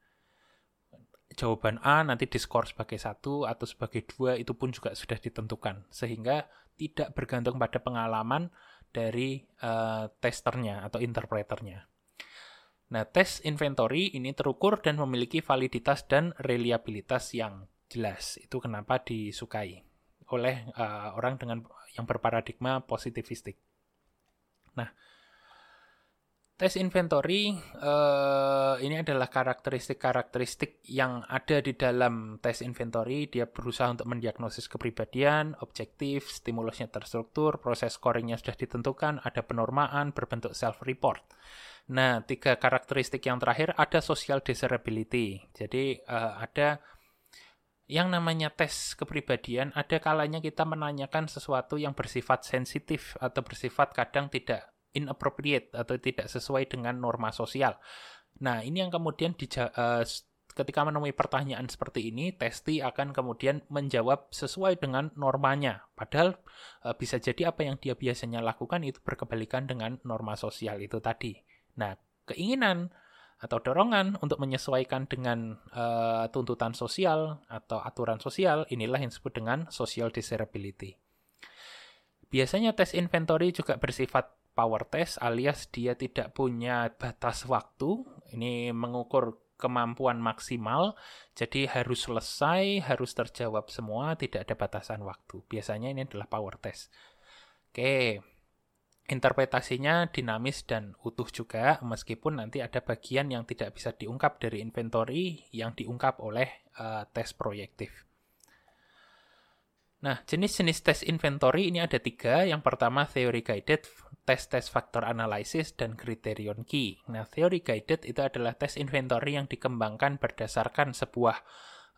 jawaban A nanti diskor sebagai satu atau sebagai dua itu pun juga sudah ditentukan sehingga tidak bergantung pada pengalaman dari uh, testernya atau interpreternya. Nah, tes inventory ini terukur dan memiliki validitas dan reliabilitas yang jelas. Itu kenapa disukai oleh uh, orang dengan yang berparadigma positivistik. Nah, tes inventory uh, ini adalah karakteristik-karakteristik yang ada di dalam tes inventory. Dia berusaha untuk mendiagnosis kepribadian, objektif, stimulusnya terstruktur, proses scoringnya sudah ditentukan, ada penormaan berbentuk self-report. Nah, tiga karakteristik yang terakhir ada social desirability. Jadi uh, ada yang namanya tes kepribadian, ada kalanya kita menanyakan sesuatu yang bersifat sensitif atau bersifat kadang tidak inappropriate atau tidak sesuai dengan norma sosial. Nah, ini yang kemudian di, uh, eh, ketika menemui pertanyaan seperti ini, testi akan kemudian menjawab sesuai dengan normanya. Padahal uh, bisa jadi apa yang dia biasanya lakukan itu berkebalikan dengan norma sosial itu tadi. Nah, keinginan atau dorongan untuk menyesuaikan dengan uh, tuntutan sosial atau aturan sosial inilah yang disebut dengan social desirability. Biasanya tes inventory juga bersifat power test alias dia tidak punya batas waktu. Ini mengukur kemampuan maksimal, jadi harus selesai, harus terjawab semua, tidak ada batasan waktu. Biasanya ini adalah power test. Oke, interpretasinya dinamis dan utuh juga meskipun nanti ada bagian yang tidak bisa diungkap dari inventory yang diungkap oleh uh, tes proyektif. Nah, jenis-jenis tes inventory ini ada tiga. Yang pertama, theory guided, tes-tes faktor analysis, dan criterion key. Nah, theory guided itu adalah tes inventory yang dikembangkan berdasarkan sebuah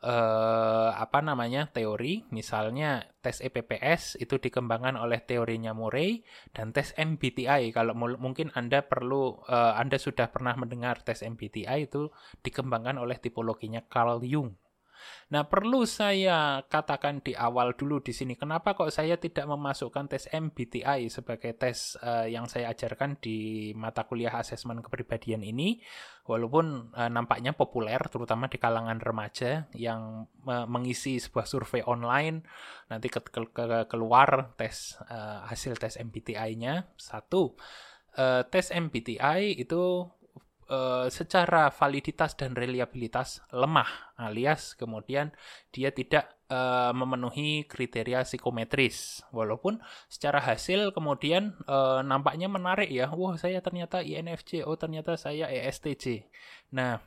eh, apa namanya teori. Misalnya tes EPPS itu dikembangkan oleh teorinya Murray dan tes MBTI kalau mungkin Anda perlu eh, Anda sudah pernah mendengar tes MBTI itu dikembangkan oleh tipologinya Carl Jung Nah, perlu saya katakan di awal dulu di sini, kenapa kok saya tidak memasukkan tes MBTI sebagai tes uh, yang saya ajarkan di mata kuliah asesmen kepribadian ini, walaupun uh, nampaknya populer, terutama di kalangan remaja yang uh, mengisi sebuah survei online, nanti ke ke ke keluar tes uh, hasil tes MBTI-nya. Satu, uh, tes MBTI itu uh, secara validitas dan reliabilitas lemah, alias kemudian dia tidak uh, memenuhi kriteria psikometris. Walaupun secara hasil kemudian uh, nampaknya menarik ya, wah saya ternyata INFJ, oh ternyata saya ESTJ. Nah,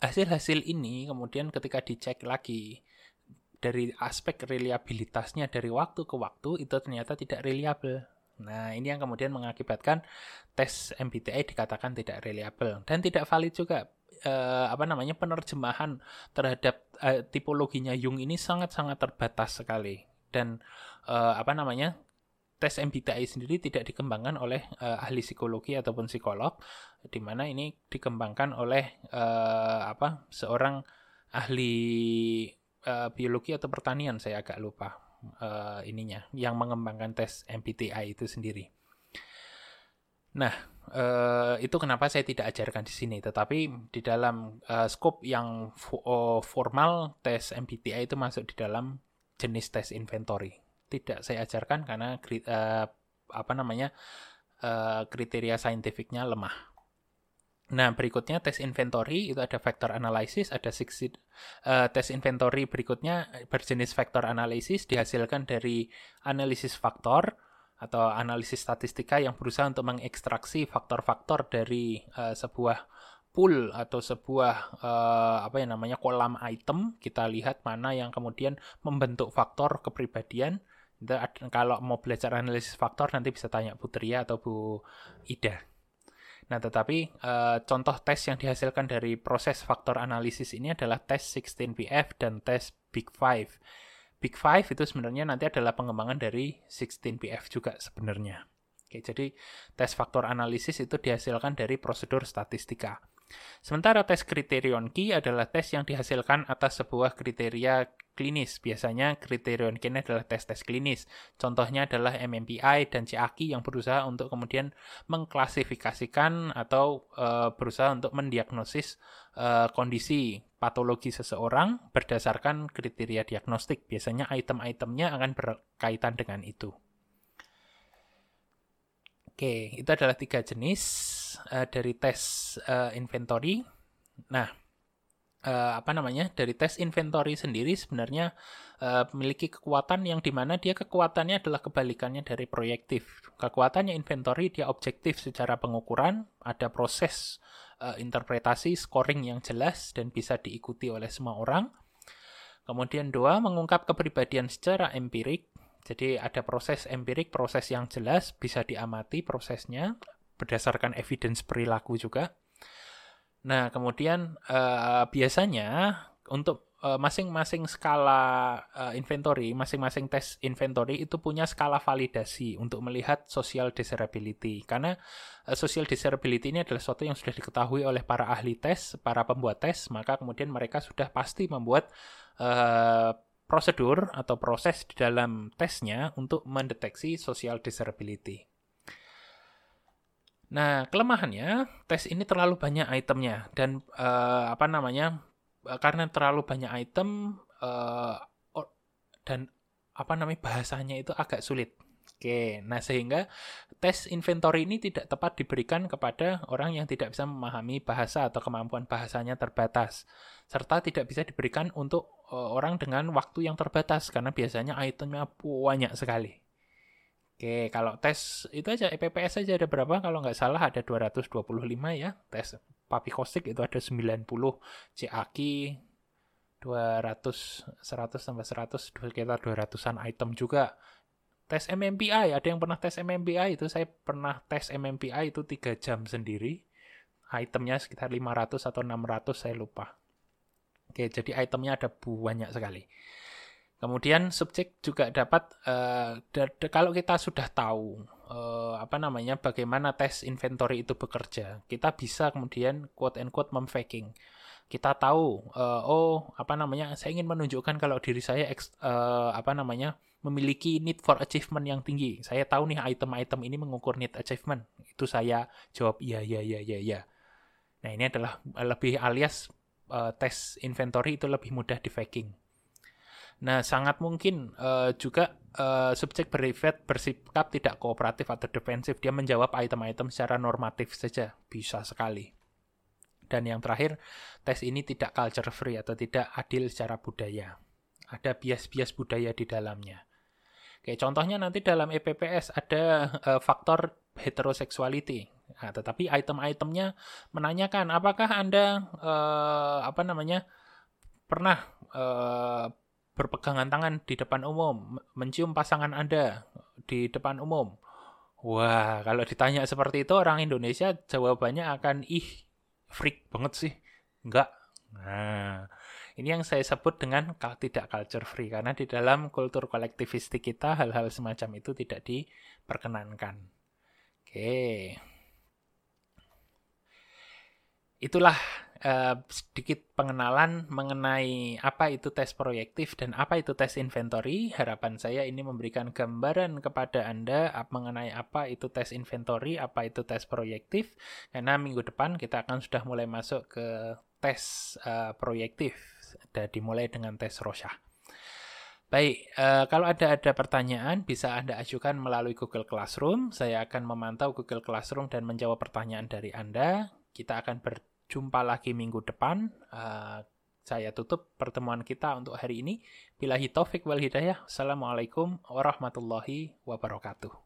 hasil-hasil ini kemudian ketika dicek lagi dari aspek reliabilitasnya dari waktu ke waktu itu ternyata tidak reliable Nah, ini yang kemudian mengakibatkan tes MBTI dikatakan tidak reliable dan tidak valid juga. Eh, apa namanya penerjemahan terhadap eh, tipologinya Jung ini sangat-sangat terbatas sekali dan eh, apa namanya tes MBTI sendiri tidak dikembangkan oleh eh, ahli psikologi ataupun psikolog di mana ini dikembangkan oleh eh, apa seorang ahli eh, biologi atau pertanian saya agak lupa uh, ininya yang mengembangkan tes MBTI itu sendiri. Nah, uh, itu kenapa saya tidak ajarkan di sini. Tetapi di dalam uh, scope yang fo formal tes MBTI itu masuk di dalam jenis tes inventory. Tidak saya ajarkan karena uh, apa namanya uh, kriteria saintifiknya lemah. Nah, berikutnya tes inventory itu ada factor analysis, ada six, uh, tes inventory berikutnya berjenis factor analysis dihasilkan dari analisis faktor atau analisis statistika yang berusaha untuk mengekstraksi faktor-faktor dari uh, sebuah pool atau sebuah uh, apa yang namanya kolam item kita lihat mana yang kemudian membentuk faktor kepribadian kalau mau belajar analisis faktor nanti bisa tanya Putri atau Bu Ida. Nah, tetapi uh, contoh tes yang dihasilkan dari proses faktor analisis ini adalah tes 16PF dan tes Big Five. Big Five itu sebenarnya nanti adalah pengembangan dari 16PF juga sebenarnya. Oke, jadi tes faktor analisis itu dihasilkan dari prosedur statistika. Sementara tes kriterion key adalah tes yang dihasilkan atas sebuah kriteria klinis. Biasanya kriterion key adalah tes-tes klinis. Contohnya adalah MMPI dan CAKI yang berusaha untuk kemudian mengklasifikasikan atau uh, berusaha untuk mendiagnosis uh, kondisi patologi seseorang berdasarkan kriteria diagnostik. Biasanya item-itemnya akan berkaitan dengan itu. Oke, itu adalah tiga jenis uh, dari tes uh, inventory. Nah, uh, apa namanya dari tes inventory sendiri sebenarnya uh, memiliki kekuatan yang di mana dia kekuatannya adalah kebalikannya dari proyektif. Kekuatannya inventory dia objektif secara pengukuran, ada proses uh, interpretasi scoring yang jelas dan bisa diikuti oleh semua orang. Kemudian dua mengungkap kepribadian secara empirik. Jadi ada proses empirik, proses yang jelas, bisa diamati prosesnya berdasarkan evidence perilaku juga. Nah, kemudian uh, biasanya untuk uh, masing-masing skala uh, inventory, masing-masing tes inventory itu punya skala validasi untuk melihat social desirability. Karena uh, social desirability ini adalah sesuatu yang sudah diketahui oleh para ahli tes, para pembuat tes, maka kemudian mereka sudah pasti membuat uh, prosedur atau proses di dalam tesnya untuk mendeteksi social desirability. Nah, kelemahannya tes ini terlalu banyak itemnya dan uh, apa namanya? Uh, karena terlalu banyak item uh, dan apa namanya bahasanya itu agak sulit. Oke, nah sehingga tes inventory ini tidak tepat diberikan kepada orang yang tidak bisa memahami bahasa atau kemampuan bahasanya terbatas, serta tidak bisa diberikan untuk orang dengan waktu yang terbatas karena biasanya itemnya banyak sekali. Oke, kalau tes itu aja EPPS aja ada berapa? Kalau nggak salah ada 225 ya. Tes Papikostik itu ada 90, CAQ 200 100 tambah 100 sekitar 200-an item juga. Tes MMPI, ada yang pernah tes MMPI itu saya pernah tes MMPI itu 3 jam sendiri. Itemnya sekitar 500 atau 600 saya lupa. Oke, jadi itemnya ada banyak sekali. Kemudian subjek juga dapat uh, kalau kita sudah tahu uh, apa namanya bagaimana tes inventory itu bekerja, kita bisa kemudian quote and quote memfaking. Kita tahu uh, oh apa namanya saya ingin menunjukkan kalau diri saya uh, apa namanya memiliki need for achievement yang tinggi. Saya tahu nih item-item ini mengukur need achievement. Itu saya jawab iya iya iya iya iya. Nah, ini adalah lebih alias uh, tes inventory itu lebih mudah di faking Nah, sangat mungkin uh, juga uh, subjek berifat bersikap tidak kooperatif atau defensif. Dia menjawab item-item secara normatif saja. Bisa sekali. Dan yang terakhir, tes ini tidak culture free atau tidak adil secara budaya. Ada bias-bias budaya di dalamnya. Oke, contohnya nanti dalam EPPS ada uh, faktor heteroseksuality. Nah, tetapi item-itemnya menanyakan apakah Anda uh, apa namanya pernah uh, berpegangan tangan di depan umum, mencium pasangan Anda di depan umum. Wah, kalau ditanya seperti itu orang Indonesia jawabannya akan ih freak banget sih. Enggak. Nah, ini yang saya sebut dengan tidak culture free karena di dalam kultur kolektivistik kita hal-hal semacam itu tidak diperkenankan. Oke. Itulah uh, sedikit pengenalan mengenai apa itu tes proyektif dan apa itu tes inventory. Harapan saya ini memberikan gambaran kepada Anda mengenai apa itu tes inventory, apa itu tes proyektif. Karena minggu depan kita akan sudah mulai masuk ke tes uh, proyektif dan dimulai dengan tes Rosha. Baik, uh, kalau ada ada pertanyaan bisa Anda ajukan melalui Google Classroom. Saya akan memantau Google Classroom dan menjawab pertanyaan dari Anda. Kita akan jumpa lagi minggu depan. Uh, saya tutup pertemuan kita untuk hari ini. Bilahi taufik wal hidayah. Assalamualaikum warahmatullahi wabarakatuh.